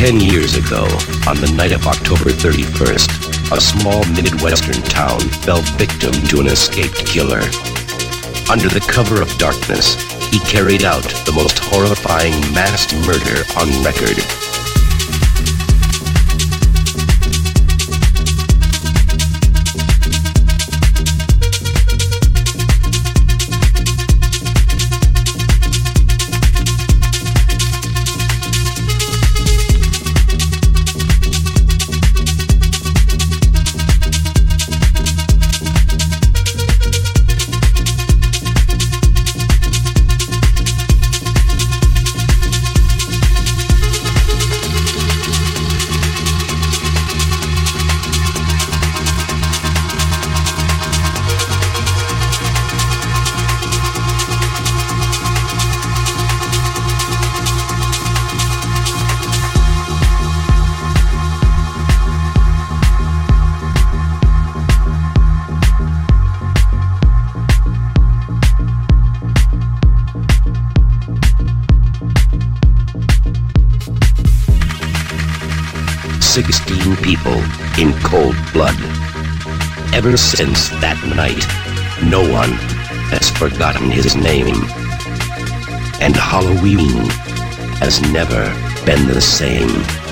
Ten years ago, on the night of October 31st, a small Midwestern town fell victim to an escaped killer. Under the cover of darkness, he carried out the most horrifying mass murder on record. 16 people in cold blood. Ever since that night, no one has forgotten his name. And Halloween has never been the same.